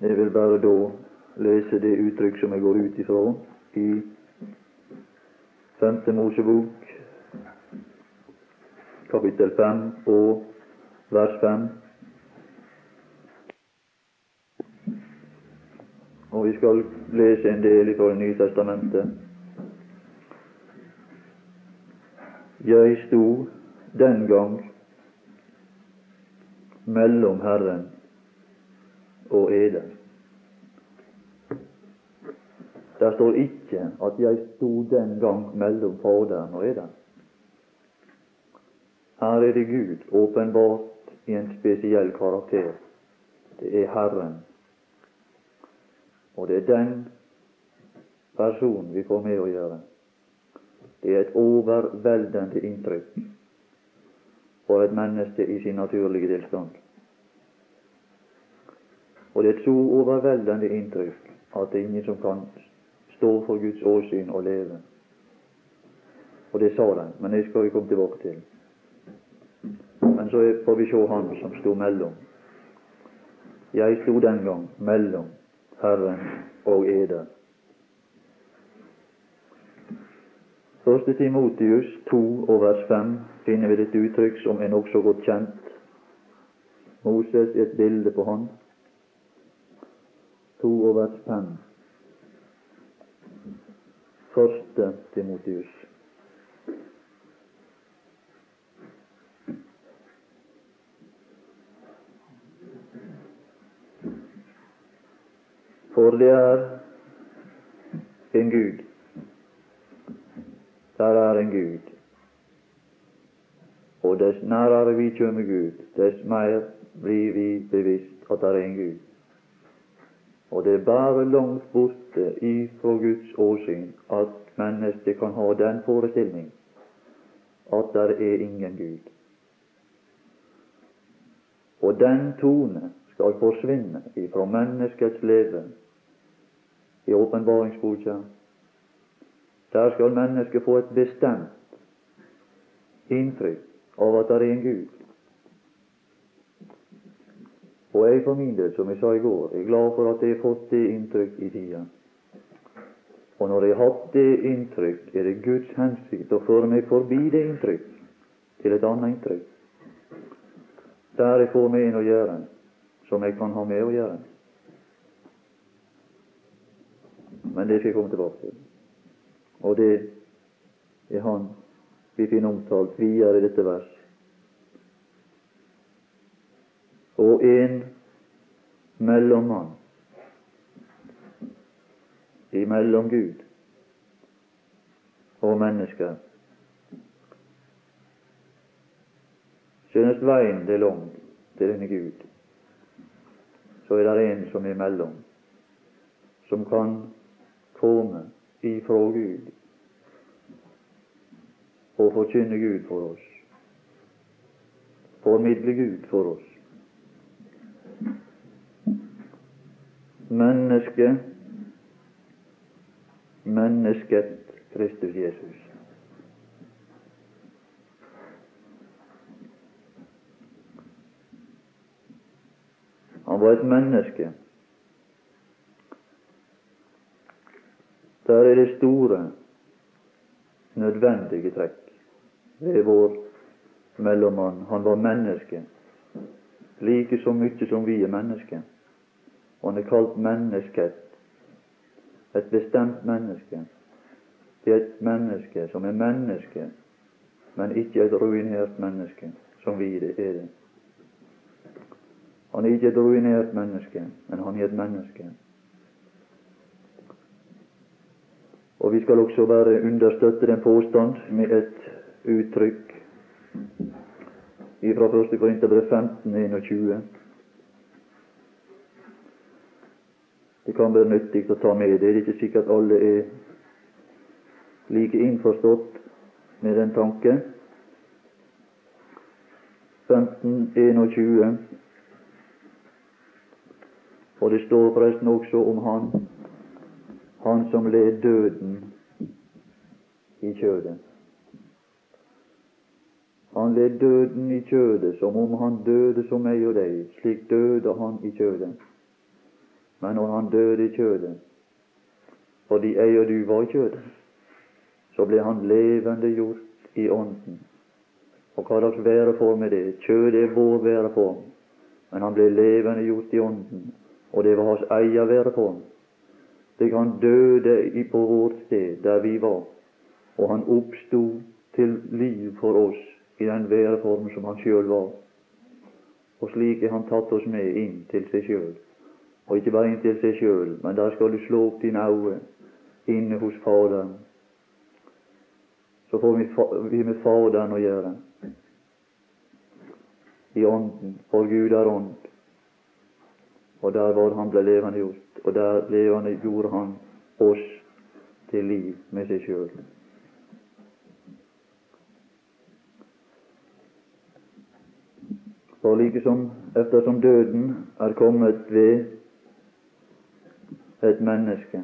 Jeg vil bare da lese det uttrykk som jeg går ut ifra i Femte Mosebok, kapittel fem og vers fem. Og vi skal lese en del fra Det nye testamentet. Jeg sto den gang mellom Herren og eder. Det står ikke at jeg sto den gang mellom Faderen og eder. Her er det Gud åpenbart i en spesiell karakter. Det er Herren. Og det er den personen vi får med å gjøre. Det er et overveldende inntrykk for et menneske i sin naturlige tilstand. Og det er så overveldende inntrykk at det er ingen som kan stå for Guds åsyn og leve. Og det sa de, men det skal vi komme tilbake til. Men så får vi se Han som sto mellom. Jeg sto den gang mellom Herren og eder. Første Timotius 2 og vers 5 finner vi et uttrykk som er nokså godt kjent. Moses er et bilde på han. 2 og vers fem. Første Timotius. For det er en Gud. Der er en Gud. Og dess nærere vi kommer Gud, dess mer blir vi bevisst at det er en Gud. Og det er bare langt borte ifra Guds åsyn at mennesket kan ha den forestilling at det er ingen Gud. Og den tone skal forsvinne ifra menneskets leve i åpenbaringsboka. Der skal mennesket få et bestemt inntrykk av at det er en Gud. Og jeg for min del, som jeg sa i går, er glad for at jeg har fått det inntrykk i tida. Og når jeg har hatt det inntrykk, er det Guds hensikt å føre meg forbi det inntrykk til et annet inntrykk. Der jeg får med en å gjøre, som jeg kan ha med å gjøre. Men det skal jeg komme tilbake til. Og det er han vi finner omtalt videre i dette vers. Og en mellommann imellom Gud og mennesker. Synes veien det er lang til denne Gud, så er det en som er imellom, som kan komme ifra Gud og forkynne Gud for oss, formidle Gud for oss. Mennesket, mennesket Kristus Jesus. Han var et menneske. Der er det store, nødvendige trekk ved vår mellommann. Han var menneske, like så mye som vi er mennesker. Og han er kalt mennesket. Et bestemt menneske. Det er et menneske som er menneske, men ikke et ruinert menneske, som vi er det. Han er ikke et ruinert menneske, men han er et menneske. Og vi skal også bare understøtte den påstand med et uttrykk fra 1. Korinterbrev 15, 21. Det kan være nyttig å ta med det. Er ikke sikkert alle er like innforstått med den tanke. 15, 21. Og det står forresten også om han han som led døden i kjødet. Han led døden i kjødet som om han døde som meg og deg. Slik døde han i kjødet. Men når han døde i kjødet, fordi jeg og du var i kjødet, så ble han levende gjort i ånden. Og hva slags væreform er det? Kjødet er vår væreform, men han ble levende gjort i ånden, og det var hans egen væreform. Slik han døde på vårt sted, der vi var, og han oppsto til liv for oss i den væreform som han sjøl var. Og slik er han tatt oss med inn til seg sjøl. Og ikke bare inntil seg sjøl, men der skal du slå opp dine øyne inne hos Faderen. Så får vi med Faderen å gjøre. I Ånden, for Gud er ånd. Og der var han ble levende gjort, og der levende gjorde han oss til liv med seg sjøl. For like som eftersom døden er kommet ved et menneske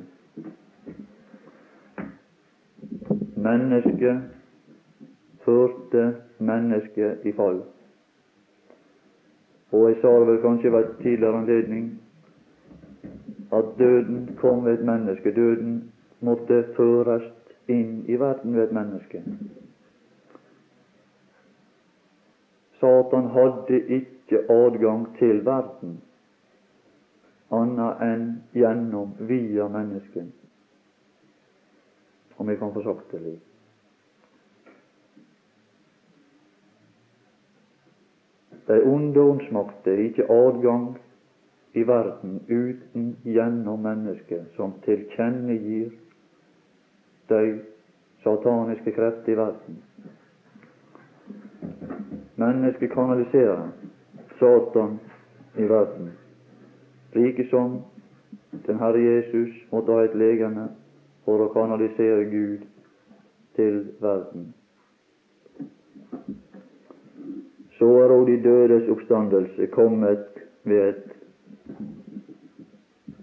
Mennesket førte mennesket i fall. Og jeg sa det vel kanskje ved tidligere anledning at døden kom ved et menneske. Døden måtte føres inn i verden ved et menneske. Satan hadde ikke adgang til verden annet enn gjennom, via mennesket. Om vi kan få sagt det litt. De onde åndsmakter ikke adgang i verden uten gjennom mennesket, som tilkjennegir de sataniske krefter i verden. Mennesket kanaliserer Satan i verden, like som den Herre Jesus måtte ha et legeme for å kanalisere Gud til verden. Så er òg de dødes oppstandelse kommet ved et,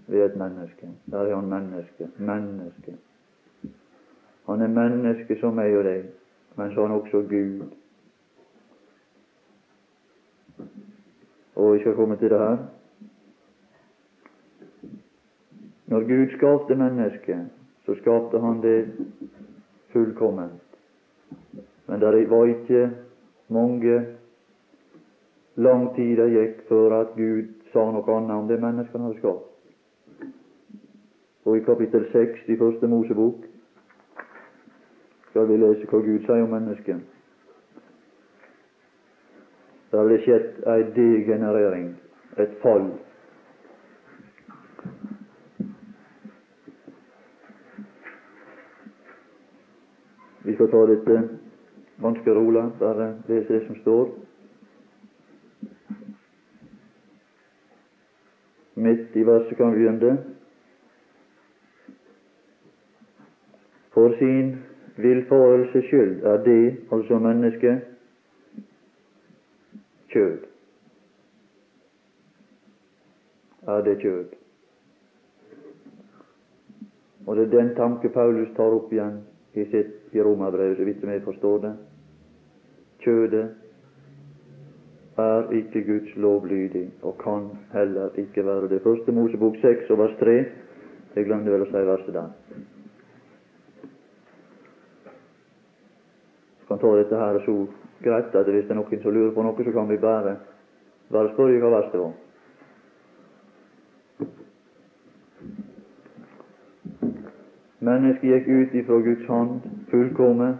ved et menneske. Der er han menneske. Menneske. Han er menneske som meg og deg, men så er han også Gud. Og vi skal komme til det her. Når Gud skapte mennesket, så skapte han det fullkomment. Men det var ikke mange lang tid det gikk før at Gud sa noe annet om det mennesket han hadde skapt. Og i kapittel 6 i Første Mosebok skal vi lese hva Gud sier om mennesket. Det har skjedd ei degenerering, et fall. Vi skal ta dette ganske rolig, bare lese det som står. Midt i verset kan vi begynne. For sin villfarelses skyld er det, altså mennesket, kjød. Er det kjød? Og det er den tanke Paulus tar opp igjen i sitt i Romerbrevet, så vidt som jeg forstår det. Kjødet er ikke Guds lovlydig, og kan heller ikke være det. Første Mosebok 6 og vers 3. Jeg glemte vel å si verset der. Jeg kan ta dette her så greit at hvis det er noen som lurer på noe, så kan vi bare, bare spørre hva verset var. Mennesket gikk ut ifra Guds hånd fullkomme,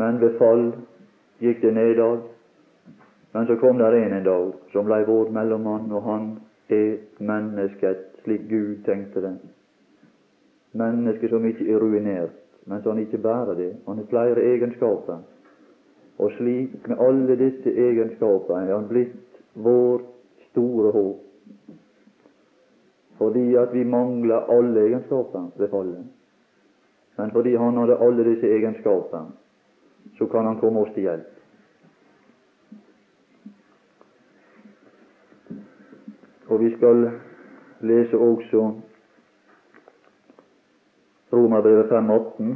men ved fall gikk det nedad. Men så kom der en en dag som blei vår mellommann, og han er mennesket slik Gud tenkte det. Mennesket som ikke er ruinert, men som ikke bærer det. Han har flere egenskaper. Og slik, med alle disse egenskapene, er han blitt vår store håp. Fordi at vi mangler alle egenskaper ved fallet. Men fordi han hadde alle disse egenskapene, så kan han komme oss til hjelp. Og vi skal lese også Romerbrevet 5,18.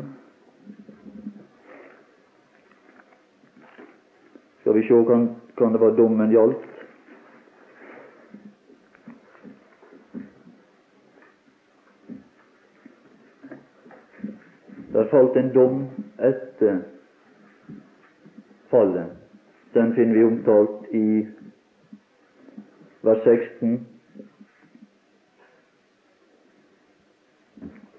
Skal vi se kan, kan det være dommen gjaldt. Der falt en dom etter fallet. Den finner vi omtalt i vers 16.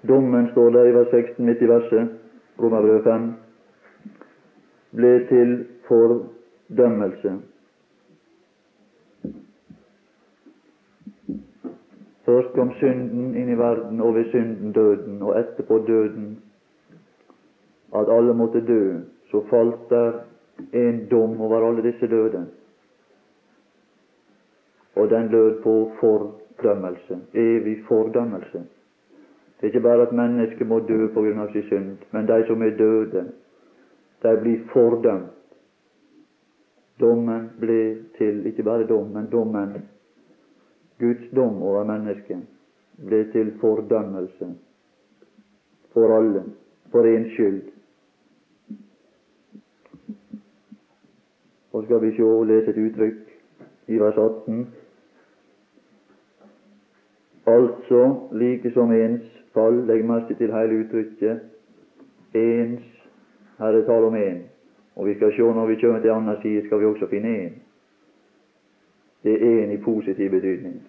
Dommen står der i vers 16 midt i verset, Romerbrevet 5, ble til fordømmelse. Først kom synden inn i verden, og ved synden døden, og etterpå døden. At alle måtte dø. Så falt der en dom over alle disse døde. Og den lød på fordømmelse. Evig fordømmelse. Det er ikke bare at mennesket må dø på grunn av sin synd, men de som er døde, de blir fordømt. Dommen ble til ikke bare dom, men dommen Guds dom over mennesket ble til fordømmelse for alle, for én skyld. Og skal vi se og lese et uttrykk i vers 18. Altså like som ens fall, legg merke til hele uttrykket, ens, her er tale om én. Og vi skal se når vi kommer til annen side, skal vi også finne én. Det er én i positiv betydning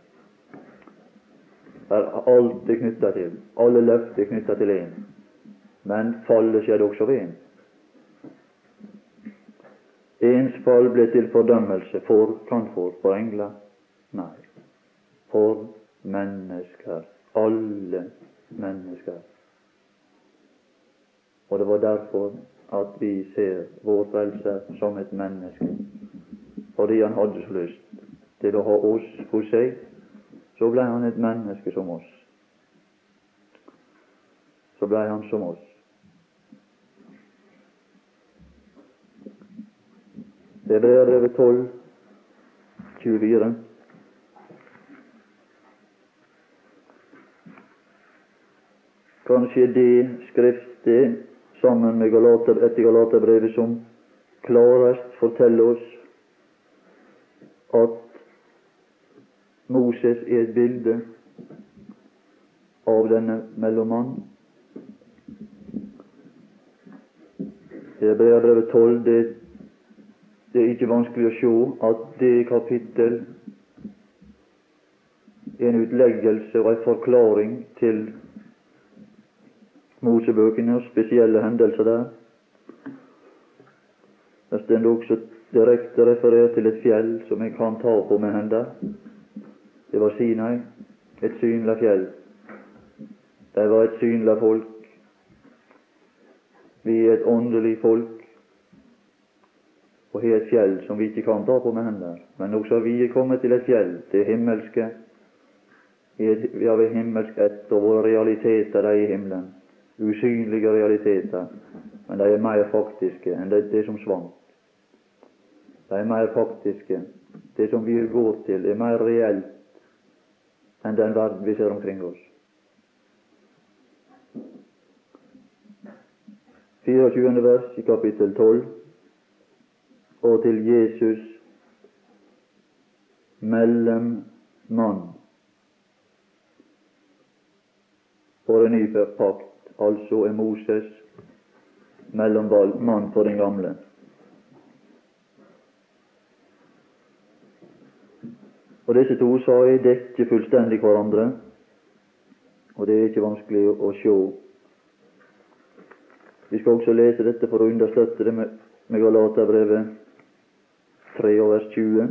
er alt det knytta til. Alle løfter er knytta til én. Men fallet skjedde også ved én. Ens fall ble til fordømmelse for kan for? Engler? Nei. For mennesker. Alle mennesker. Og det var derfor at vi ser vår frelser som et menneske. Fordi han hadde så lyst til å ha oss hos seg så ble han et menneske som oss. Så ble han som oss. Det er brevet 12, 24. Kanskje det skriftet sammen med Galater, etter Galaterbrevet som klarest forteller oss at Moses er et bilde av denne mellommann. Hebreabrevet 12, det, det er ikke vanskelig å se at det kapittel er en utleggelse og en forklaring til Mosebøkene og spesielle hendelser der. Det står også direkte referert til et fjell som jeg kan ta på med hender. Det var Sinai, et synlig fjell. Det var et synlig folk. Vi er et åndelig folk og har et fjell som vi ikke kan ta på med hender. Men også vi er kommet til et fjell, det himmelske. Vi har ved himmelsk ett, og våre realiteter de er i himmelen. Usynlige realiteter, men de er mer faktiske enn det, det som svant. De er mer faktiske. Det som vi går til, er mer reelt enn den verden vi ser omkring oss. 24. vers i kapittel 12 og til Jesus mellommann for en ny pakt, altså er Moses mellommann for den gamle. Og disse to sa jeg dekker fullstendig hverandre, og det er ikke vanskelig å se. Vi skal også lese dette for å understøtte det med Galaterbrevet 3 og vers 20.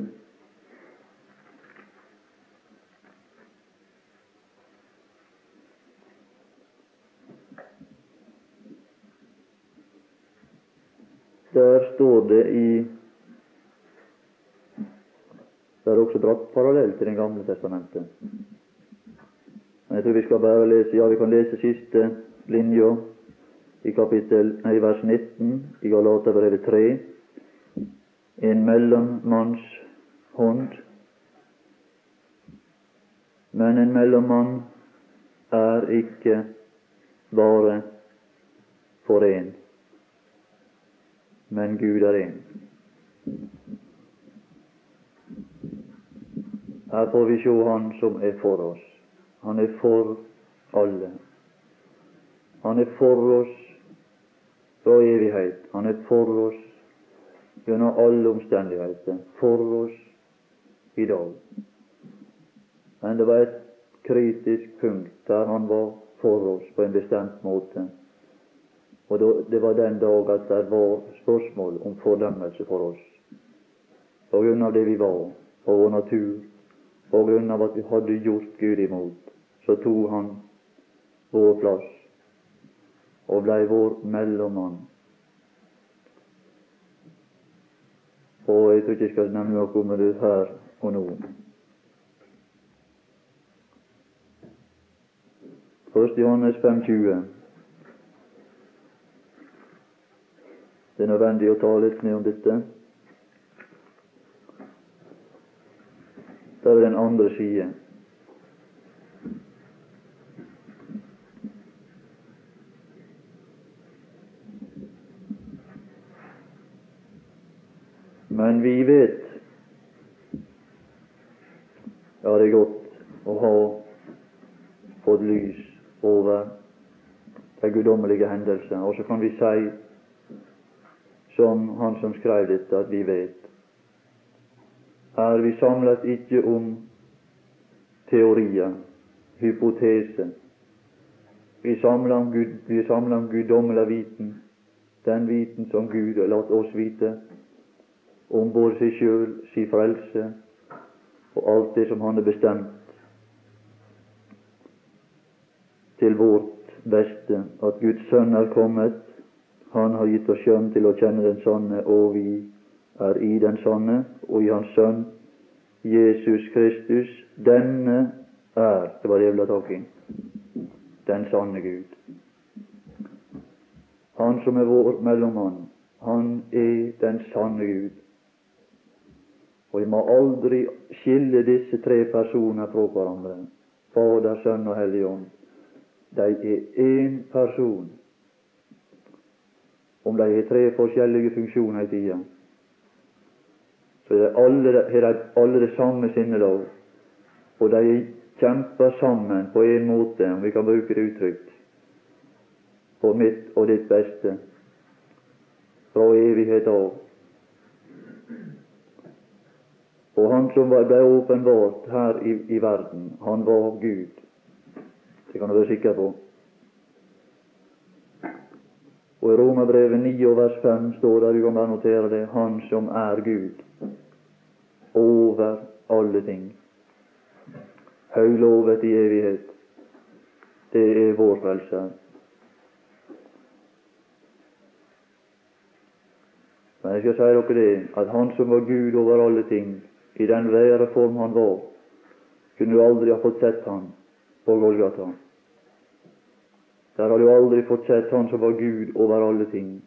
Der står det i det er også dratt parallell til Det gamle testamentet. Men jeg tror vi skal bare lese Ja, vi kan lese siste linja i kapittel, nei, vers 19 i Galaterbrevet 3. En mellommanns hånd. Men en mellommann er ikke bare for én, men Gud er én. Her får vi se Han som er for oss. Han er for alle. Han er for oss fra evighet. Han er for oss gjennom alle omstendigheter. For oss i dag. Men det var et kritisk punkt der han var for oss på en bestemt måte. Og det var den dag at det var spørsmål om fordømmelse for oss. På grunn av det vi var, på vår natur, på grunn av at vi hadde gjort Gud imot, så tok han vår plass og blei vår mellommann. Og jeg tror ikke jeg skal nevne noe om det her og nå. Først Johannes 5,20. Det er nødvendig å ta litt mer om dette. Der er den andre side. Men vi vet ja, det er godt å ha fått lys over de guddommelige hendelser. Og så kan vi si, som han som skrev dette, at vi vet. Er vi samlet ikke om teorier, hypoteser. Vi samler om, Gud, om guddommelig viten, den viten som Gud har latt oss vite, om både seg sjøl, si frelse og alt det som Han har bestemt til vårt beste, at Guds Sønn er kommet. Han har gitt oss skjønn til å kjenne den sanne, og vi er i den sanne, og i Hans Sønn Jesus Kristus. Denne er Det var det jeg ville ha tak i. Den sanne Gud. Han som er vår mellommann, han er den sanne Gud. Og vi må aldri skille disse tre personer fra hverandre. Fader, Sønn og Hellig Ånd. De er én person. Om de har tre forskjellige funksjoner i tida, så har de alle det samme sinnelov, Og de kjemper sammen på en måte, om vi kan bruke det utrygt, på mitt og ditt beste, fra evighet av. Og Han som ble åpenbart her i, i verden, han var Gud. Det kan du være sikker på. Og i Romerbrevet 9 og vers 5 står det, du kan bare notere det, Han som er Gud over alle ting. Høylovet i evighet. Det er vår frelse. Men jeg skal si dere det, at Han som var Gud over alle ting, i den væreform Han var, kunne du aldri ha fått sett Han på Golgata. Der har du aldri fått sett Han som var Gud over alle ting.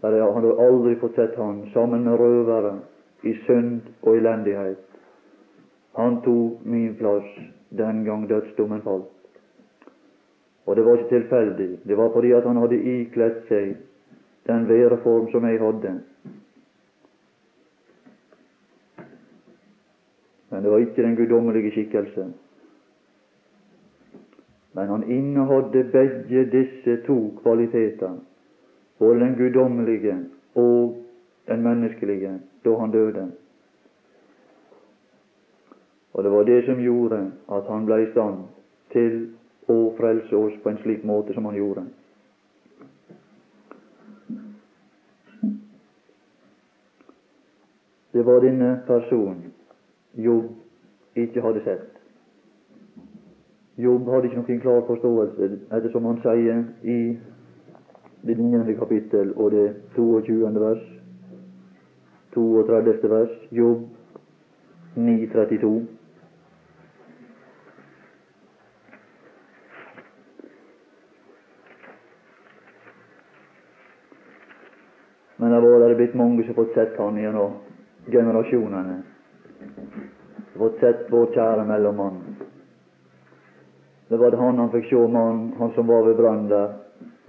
Der har du aldri fått sett Han sammen med røvere i synd og elendighet. Han tok min plass den gang dødsdommen falt. Og det var ikke tilfeldig. Det var fordi at han hadde ikledd seg den væreform som jeg hadde. Men det var ikke den guddommelige skikkelse. Men han innehadde begge disse to kvaliteter, både den guddommelige og den menneskelige, da han døde. Og det var det som gjorde at han ble i stand til å frelse oss på en slik måte som han gjorde. Det var denne personen Jobb ikke hadde sett. Jobb hadde ikke noen klar forståelse, ettersom han sier i det 9. kapittel og det 22. vers, 32. vers, Jobb 9.32. Men det var det blitt mange som har fått sett han gjennom generasjonene. Fått sett vår kjære mellommann. Det var han han fikk se mannen, han som var ved brannen der.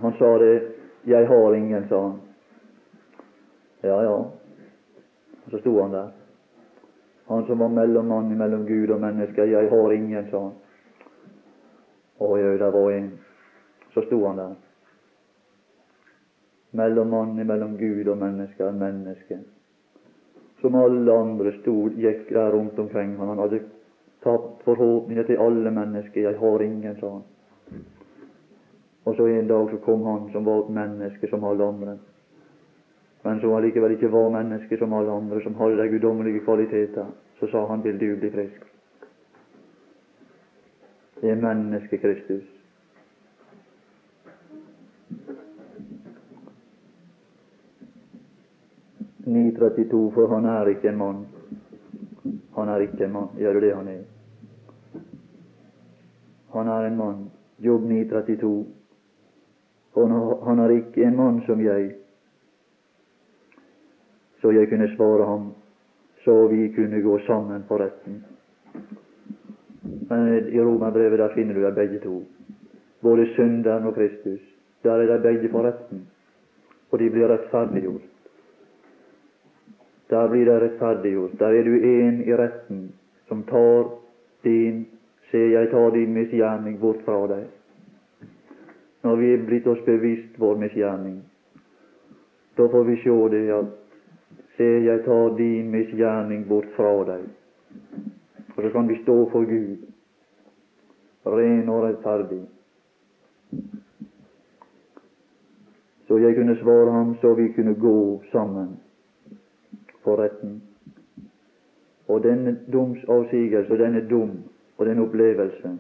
Han sa det. 'Jeg har ingen', sa han. Ja, ja. Og så sto han der. Han som var mellommann mellom Gud og mennesker. 'Jeg har ingen', sa han. Å jau, der var en. Så sto han der. mellom mann, mellom Gud og menneske, er menneske. Som alle andre stod, gikk der rundt omkring han. Han hadde tapt forhåpninger til alle mennesker. 'Jeg har ingen', sa han. Og så en dag så kom han som var et menneske som alle andre, men som allikevel ikke var menneske som alle andre, som hadde de guddommelige kvaliteter. Så sa han 'Vil du bli frisk'? Det er menneske Kristus. ...932, for han er ikke en mann. Han er ikke en mann. Gjør er det han er? Han er en mann. Jobb 932. For han er ikke en mann som jeg, så jeg kunne svare ham, så vi kunne gå sammen på retten. Men i Romerbrevet der finner du dem begge to. Både synderen og Kristus. Der er de begge på retten, og de blir rettferdiggjort. Der blir det rettferdiggjort. Der er du en i retten som tar din Se, jeg tar din misgjerning bort fra deg. Når vi er blitt oss bevisst vår misgjerning, da får vi sjå det at Se, jeg tar din misgjerning bort fra deg. Og så kan vi stå for Gud, ren og rettferdig. Så jeg kunne svare ham, så vi kunne gå sammen for retten. Og denne domsavsigelse denne dom og den opplevelse,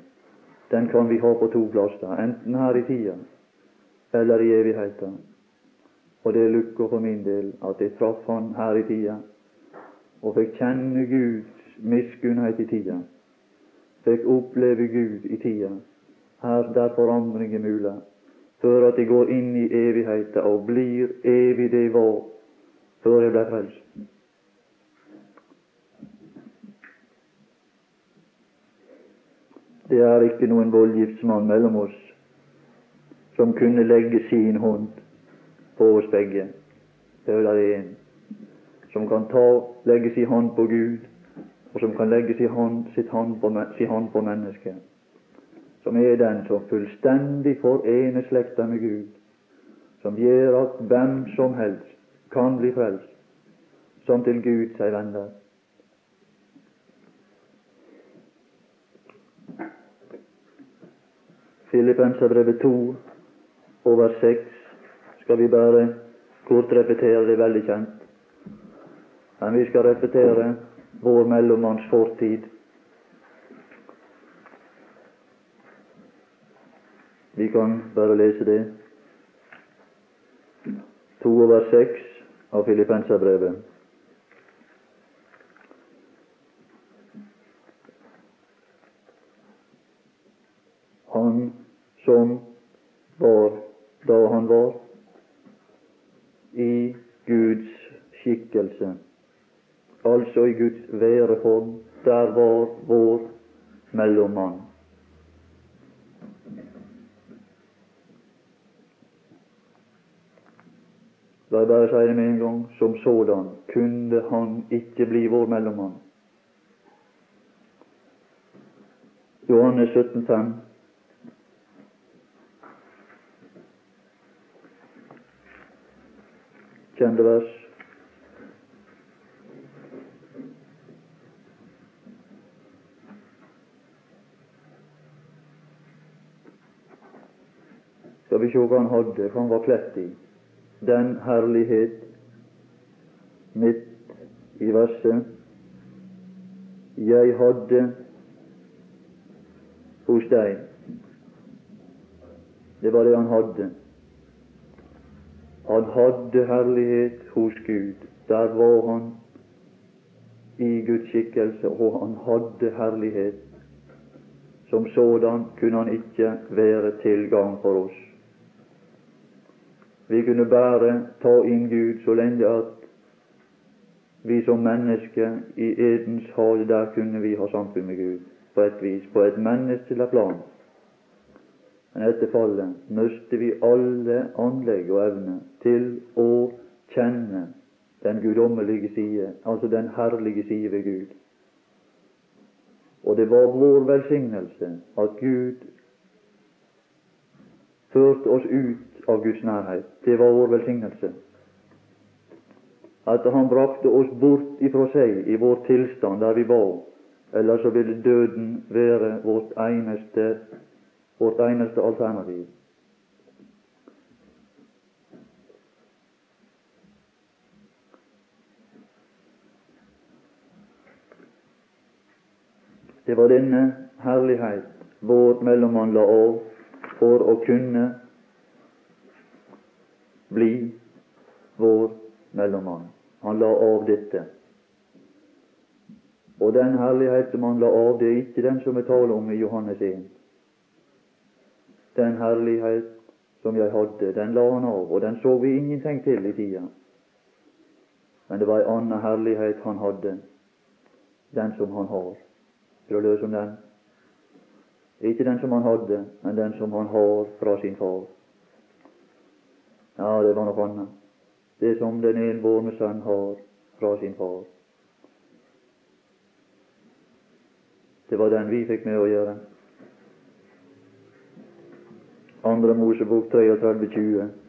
den kan vi ha på to plasser, enten her i tida eller i evigheten. Og det er lykka for min del at jeg traff Han her i tida, og fikk kjenne Guds miskunnhet i tida. Fikk oppleve Gud i tida, her der forandring er mulig, før at jeg går inn i evigheten og blir evig det var før jeg ble frelst. Det er ikke noen voldgiftsmann mellom oss som kunne legge sin hånd på oss begge. Det er det en som kan ta, legge sin hånd på Gud, og som kan legge sin hånd, hånd på, sin hånd på mennesket. Som er den som fullstendig forener slekta med Gud, som gjør at hvem som helst kan bli frelst, som til Gud seg vender. Filippenserbrevet 2 over 6 skal vi bare kort repetere, det veldig kjent. Men vi skal repetere vår mellommanns fortid. Vi kan bare lese det. 2 over 6 av Filippenserbrevet. Han som var da han var i Guds skikkelse, altså i Guds væreform. Der var vår mellommann. La jeg bare si det med en gang. Som sådan kunne han ikke bli vår mellommann. Johannes 17, 5. Kjente vers. Skal vi sjå hva han hadde, hva han var kledd i. Den herlighet midt i verset. Jeg hadde hos deg. Det var det han hadde. Han hadde herlighet hos Gud. Der var han i Guds skikkelse, og han hadde herlighet. Som sådan kunne han ikke være tilgang for oss. Vi kunne bare ta inn Gud så lenge at vi som mennesker i Edens hage, der kunne vi ha samfunn med Gud på et vis, på et menneskelig plan. Men etter fallet mistet vi alle anlegg og evne til å kjenne den guddommelige side, altså den herlige side ved Gud. Og det var vår velsignelse at Gud førte oss ut av Guds nærhet. Det var vår velsignelse. At Han brakte oss bort ifra seg i vår tilstand der vi var. Ellers så ville døden være vårt eneste, vårt eneste alternativ. Det var denne herlighet vår mellommann la av for å kunne bli vår mellommann. Han la av dette. Og den herlighet som han la av, det er ikke den som vi taler om i Johannes 1. Den herlighet som jeg hadde, den la han av, og den så vi ingenting til i tida. Men det var ei anna herlighet han hadde, den som han har. Skal å løse om den? Ikke den som han hadde, men den som han har fra sin far. Ja, det var noe annet. Det som den enbårne sønn har fra sin far. Det var den vi fikk med å gjøre. Andre Mosebok 33, 20.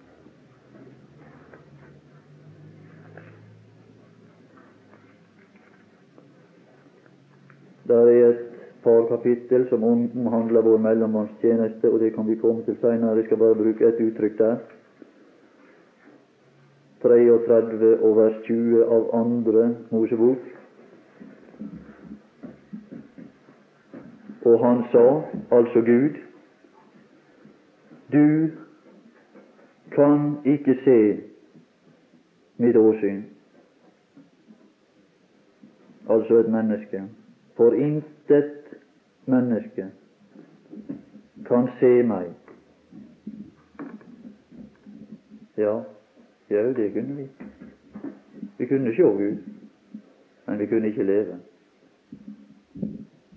Det er et par kapittel som omhandler vår mellommannstjeneste, og det kan vi komme til seinere. Jeg skal bare bruke ett uttrykk der. 33 og vers 20 av andre Mosebok. Og han sa, altså Gud, du kan ikke se mitt åsyn, altså et menneske. For intet menneske kan se meg. Ja, ja, det kunne vi. Vi kunne se Gud, men vi kunne ikke leve.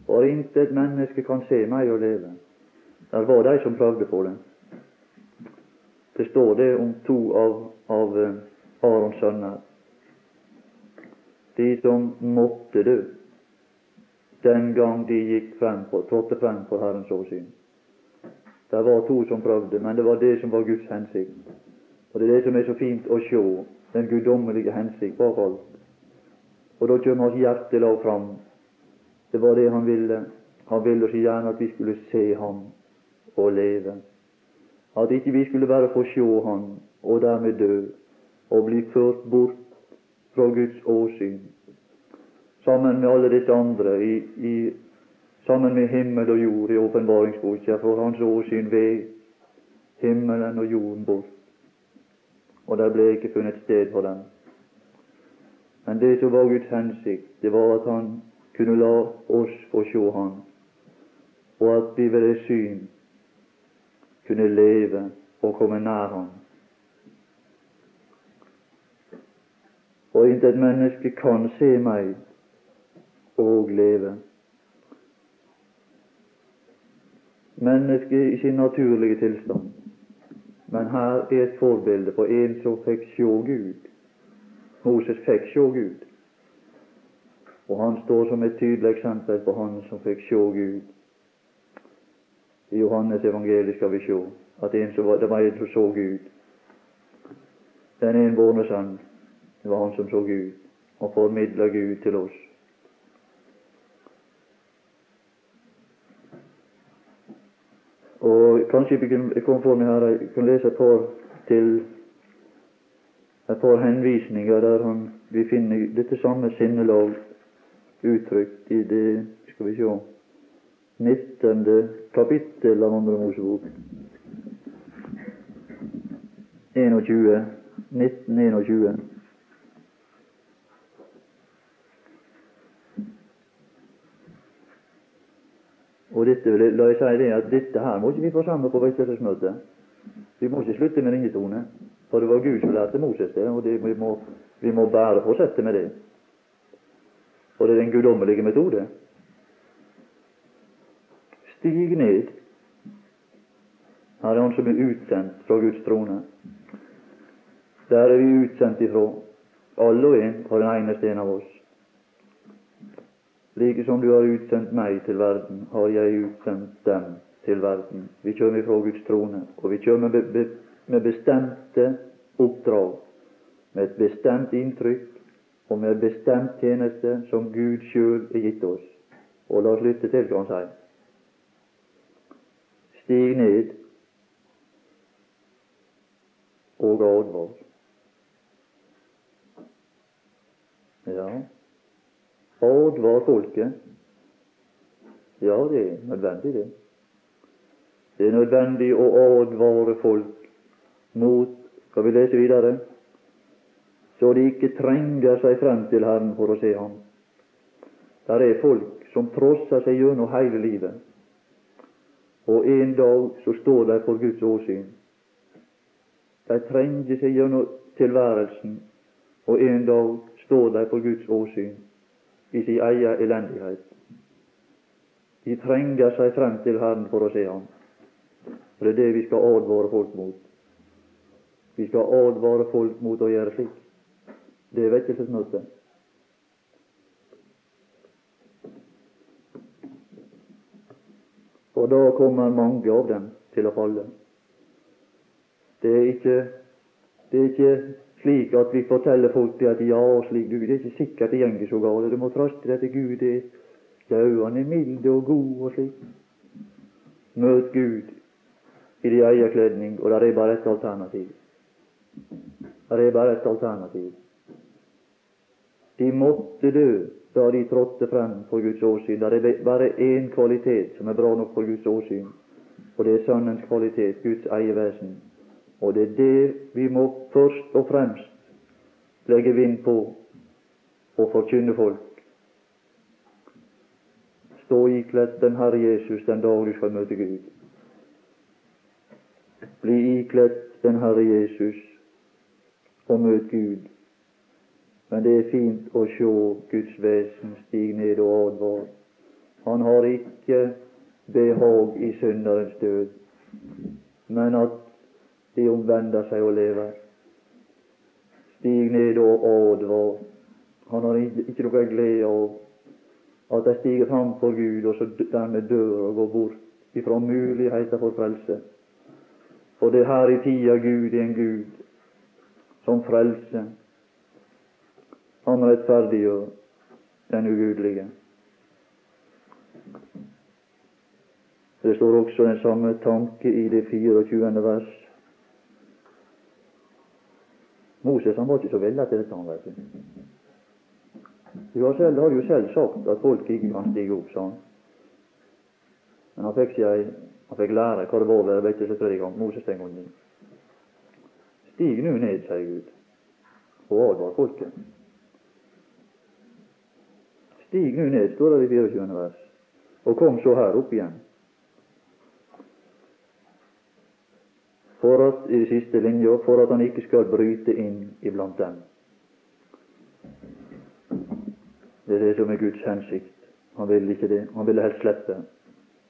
For intet menneske kan se meg og leve. Der var de som prøvde på det. Det står det om to av, av eh, Arons sønner. De som måtte dø den gang de gikk frem på, trådte frem for Herrens åsyn. Det var to som prøvde, men det var det som var Guds hensikt. Og det er det som er så fint å se, den guddommelige hensikt bak alt. Og da kommer hans hjertelag fram. Det var det han ville. Han ville så gjerne at vi skulle se ham og leve. At ikke vi skulle bare få se ham og dermed dø og bli ført bort fra Guds åsyn sammen med alle disse andre, i, i, sammen med himmel og jord i åpenbaringsboka, for hans åsyn ved himmelen og jorden bort. Og der ble ikke funnet sted for dem. Men det som var Guds hensikt, det var at Han kunne la oss få se Han, og at vi ved det syn kunne leve og komme nær Han. Og intet menneske kan se meg og leve. Mennesket i sin naturlige tilstand. Men her er et forbilde på en som fikk sjå Gud. Moses fikk sjå Gud. Og han står som et tydelig eksempel på han som fikk sjå Gud. I Johannes evangeliet skal vi sjå at var, det var en som så Gud. Den enbårne sønn, det var han som så Gud, og formidla Gud til oss. Og kanskje vi kan, for meg her, jeg kan lese et par til et par henvisninger der han, vi finner dette samme sinnelag uttrykt i det skal vi se 19. kapittel av Andre Mosebok. 21. 1921. Og dette vil jeg, la jeg si det at dette her må ikke vi forsamle på vekkelsesmøtet. Vi må ikke slutte med ringetone. For det var Gud som lærte Moses det, og det, vi, må, vi må bare fortsette med det. Og det er den guddommelige metode. Stig ned. Her er Han som er utsendt fra Guds trone. Der er vi utsendt ifra, alle og en, den eneste en av oss. Like som du har utsendt meg til verden, har jeg utsendt dem til verden. Vi kommer fra Guds trone, og vi kommer med bestemte oppdrag, med et bestemt inntrykk og med bestemt tjeneste som Gud sjøl har gitt oss. Og la oss lytte til hva han sier. Stig ned og advar. Ja, advar folket. Ja, det er nødvendig, det. Det er nødvendig å advare folk mot Skal vi lese videre? Så de ikke trenger seg frem til Herren for å se Ham. Der er folk som trosser seg gjennom hele livet, og en dag så står de for Guds åsyn. De trenger seg gjennom tilværelsen, og en dag står de for Guds åsyn i sin egen elendighet. De trenger seg frem til Herren for å se Ham. Og Det er det vi skal advare folk mot. Vi skal advare folk mot å gjøre slik. Det er vekkelsesmøtet. Og da kommer mange av dem til å falle. Det er ikke, det er ikke slik at vi forteller folk det at ja, slik du, det er ikke sikkert det går så galt. Du må trøste deg til Gud. Det, ja, han er mild og god og slik. Møt Gud i din egen kledning, og det er bare ett alternativ. Det er bare ett alternativ. De måtte dø da de trådte frem for Guds åsyn. Det er bare én kvalitet som er bra nok for Guds åsyn, og det er Sønnens kvalitet, Guds eie vesen. Og det er det vi må først og fremst legge vind på og forkynne folk. Stå ikledd den Herre Jesus den dag du skal møte Gud. Bli ikledd den Herre Jesus og møt Gud. Men det er fint å sjå Guds vesen stige ned og advare. Han har ikke behag i synderens død, men at de omvender seg og lever. Stig ned og advar. Han har ikke noe glede av at de stiger fram for Gud, og så dermed dør og går bort ifra muligheter for frelse. For det er her i tida Gud er en Gud som frelser. Han rettferdiggjør den ugudelige. Det står også den samme tanke i det 24. vers. Moses han var ikke så veldig til dette, han vet du. Selv, har jo selv sagt at folk ikke kan stige opp, sa han. Men han fikk, jeg, han fikk lære hva det var å være vekkelsespredikant, Moses den gangen. Stig nå ned, sier Gud, og advar folket. Stig nå ned, står det i 24. vers, og kom så her opp igjen. For at, i siste linja, for at han ikke skal bryte inn iblant dem. Det er det som er Guds hensikt. Han vil ikke det. Han ville helst slippe.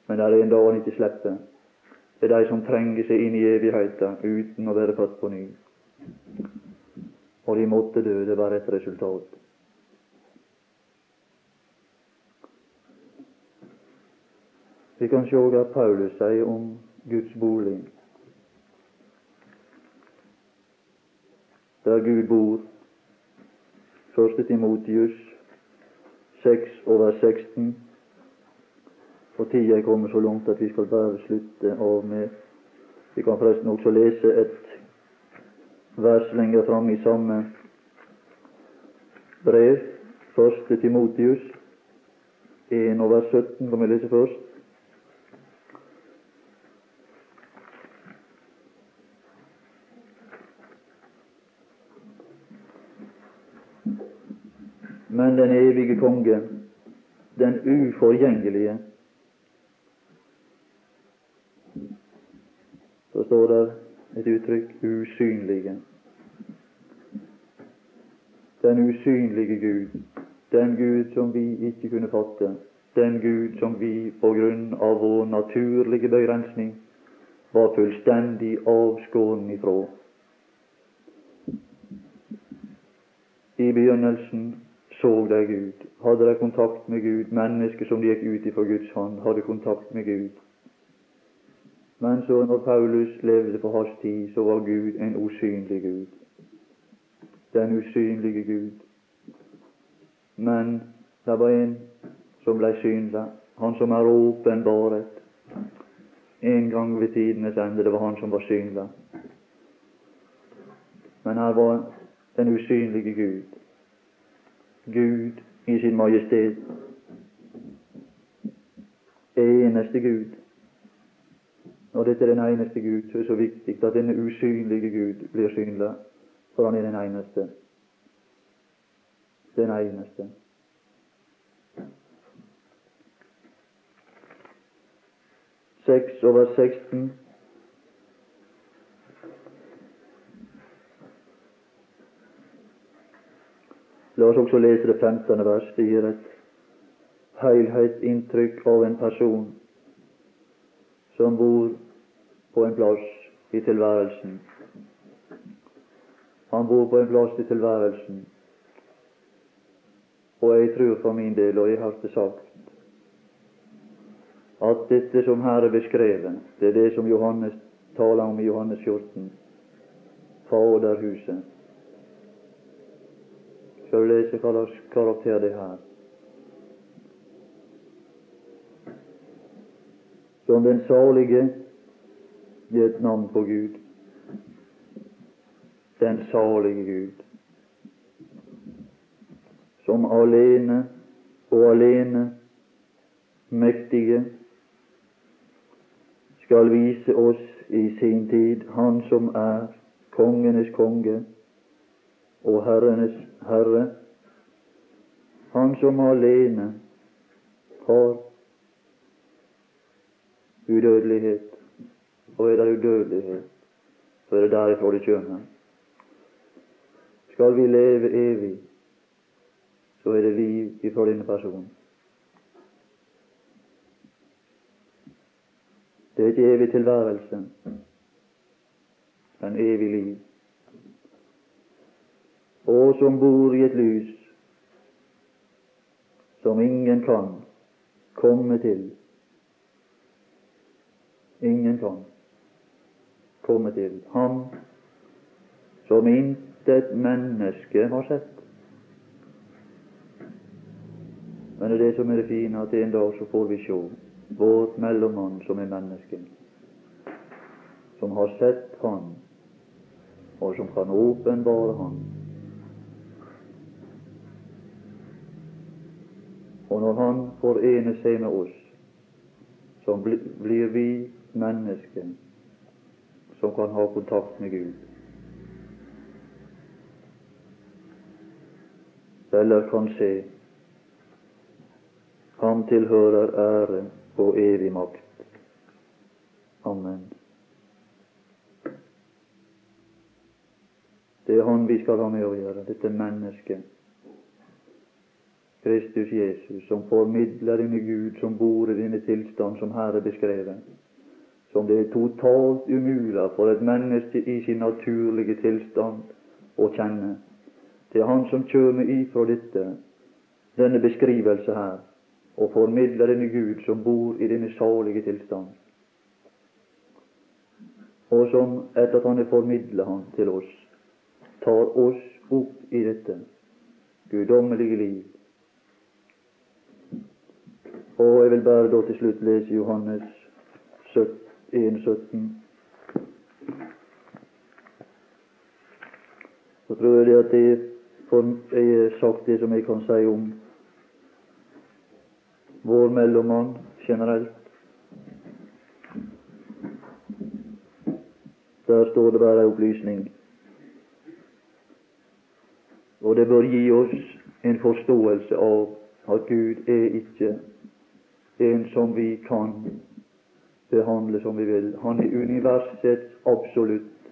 Men det er en dag han ikke slipper. Det er de som trenger seg inn i evigheten uten å være født på ny. Og de måtte dø. Det var et resultat. Vi kan se hva Paulus sier om Guds bolig. Der Gud bor. Første Timotius 6 over 16. Og tida er kommet så langt at vi skal bare slutte av med Vi kan forresten også lese et vers lenger fram i samme brev, første Timotius 1 og vers 17, kan vi lese først. Men den evige konge, den uforgjengelige, så står der et uttrykk usynlige. Den usynlige Gud, den Gud som vi ikke kunne fatte, den Gud som vi på grunn av vår naturlige begrensning var fullstendig avskåren ifra. I begynnelsen så de Gud, hadde de kontakt med Gud. Mennesker som gikk ut ifra Guds hånd, hadde kontakt med Gud. Men så når Paulus levde på hans tid, så var Gud en usynlig Gud. Den usynlige Gud. Men det var en som ble synlig, han som er åpenbaret. En gang ved tidenes ende, det var han som var synlig. Men her var den usynlige Gud. Gud i sin majestet. Eneste Gud. Og dette er den eneste Gud, så er det så viktig at denne usynlige Gud blir synlig, for han er den eneste. Den eneste. Seks over 16. La oss også lese det 15. vers. Det gir et helhetsinntrykk av en person som bor på en plass i tilværelsen. Han bor på en plass i tilværelsen. Og jeg tror for min del, og jeg har det sagt, at dette som her er beskrevet, det er det som Johannes taler om i Johannes 14. Faderhuset. Du lese hva slags karakter det har. Som den salige i et navn på Gud. Den salige Gud. Som alene og alene mektige skal vise oss i sin tid Han som er kongenes konge og herrenes herre. Han som alene har udødelighet og er det udødelighet, så er det derifra det kommer. Skal vi leve evig, så er det liv ifra denne personen. Det er ikke evig tilværelse, men evig liv. Og som bor i et lys som ingen kan komme til. Ingen kan komme til. Ham som intet menneske har sett. Men det er det som er det fine, at en dag så får vi se vår mellommann som er menneske, som har sett Han, og som kan åpenbare Han. Og når Han forener seg med oss, så blir vi mennesker som kan ha kontakt med Gud. Eller kan se Ham tilhører ære og evig makt. Amen. Det er Han vi skal ha med å gjøre, dette mennesket. Kristus Jesus, som formidler denne Gud som bor i denne tilstand som her er beskrevet som det er totalt umulig for et menneske i sin naturlige tilstand å kjenne. Det er Han som kommer ifra dette, denne beskrivelse her, og formidler denne Gud som bor i denne salige tilstand. Og som, etter at Han har formidlet Han til oss, tar oss opp i dette guddommelige liv. Og jeg vil bare da til slutt lese Johannes 17. 1,17. Så tror jeg det at jeg, har sagt det som jeg kan si om vår mellommann generelt. Der står det bare en opplysning. Og det bør gi oss en forståelse av at Gud er ikke en som vi kan behandle som vi vil. Han er universets absolutt,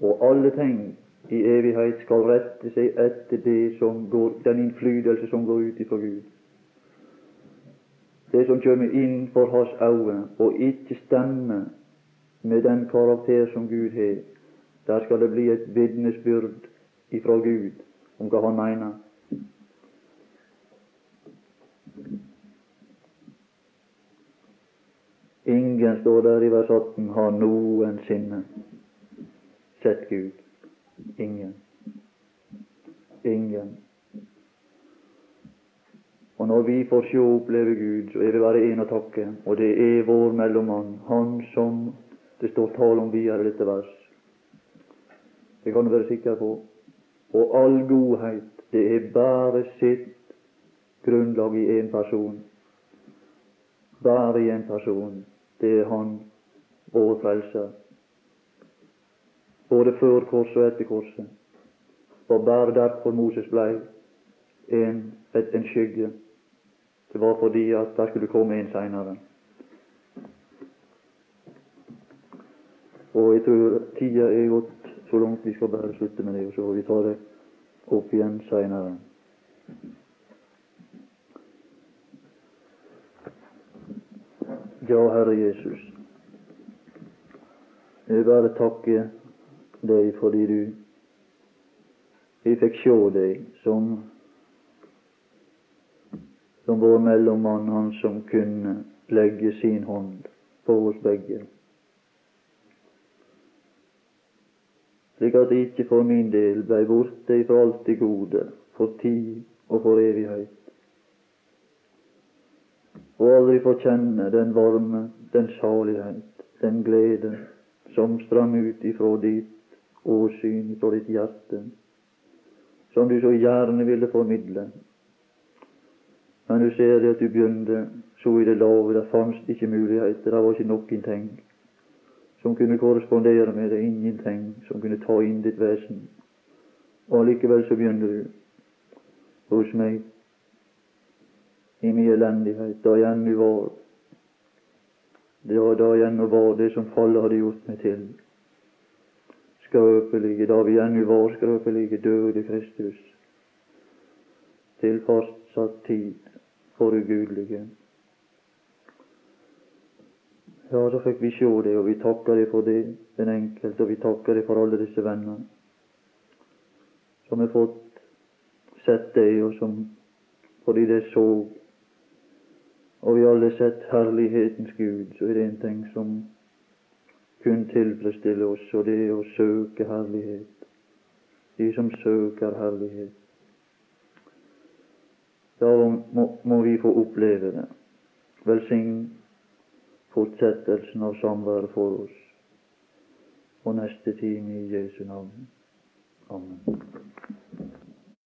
og alle ting i evighet skal rette seg etter det som går, den innflytelse som går ut ifra Gud. Det som kommer inn for hans øyne og ikke stemmer med den karakter som Gud har, der skal det bli et vitnesbyrd ifra Gud om hva han mener. Ingen, står der i vers 18, har noensinne sett Gud. Ingen. Ingen. Og når vi får se og oppleve Gud, så er det bare én å takke, og det er vår mellommann, han som det står tale om videre i dette vers. Det kan du være sikker på. Og all godhet, det er bare sitt grunnlag i én person. Bare i én person. Det er Han, vår Frelser. Både før korset og etter korset. For bare derfor Moses blei en, en skygge. Det var fordi at der skulle komme en seinere. Og jeg tror tida er gått så langt vi skal bare slutte med det, og så vi ta det opp igjen seinere. Ja, Herre Jesus, jeg vil bare takke deg fordi du Jeg fikk sjå deg som som vår mellommann, han som kunne legge sin hånd på oss begge. slik at det ikke for min del blei borte ifra alt det gode, for tid og for evighet. Og aldri få kjenne den varme, den salighet, den glede som strøm ut ifra ditt åsyn, ifra ditt hjerte, som du så gjerne ville formidle. Men du ser det at du begynte så i det lave, det fantes ikke muligheter, det var ikke noen ting som kunne korrespondere med det, ingenting som kunne ta inn ditt vesen. Og allikevel så begynner du hos meg i mye elendighet, da vår. Det var da, jeg ennå det som fallet hadde gjort meg til. Skrøpelige, da vi ennå var skrøpelige, døde Kristus til fastsatt tid for ugudelige. Ja, så fikk vi sjå det, og vi takka det for det, den enkelte, og vi takka det for alle disse venner som har fått sett deg, og som fordi de så og vi alle sett herlighetens Gud, så er det en ting som kun tilfredsstiller oss, og det er å søke herlighet. De som søker herlighet. Da må, må vi få oppleve det. Velsign fortsettelsen av samværet for oss. Og neste time i Jesu navn. Amen.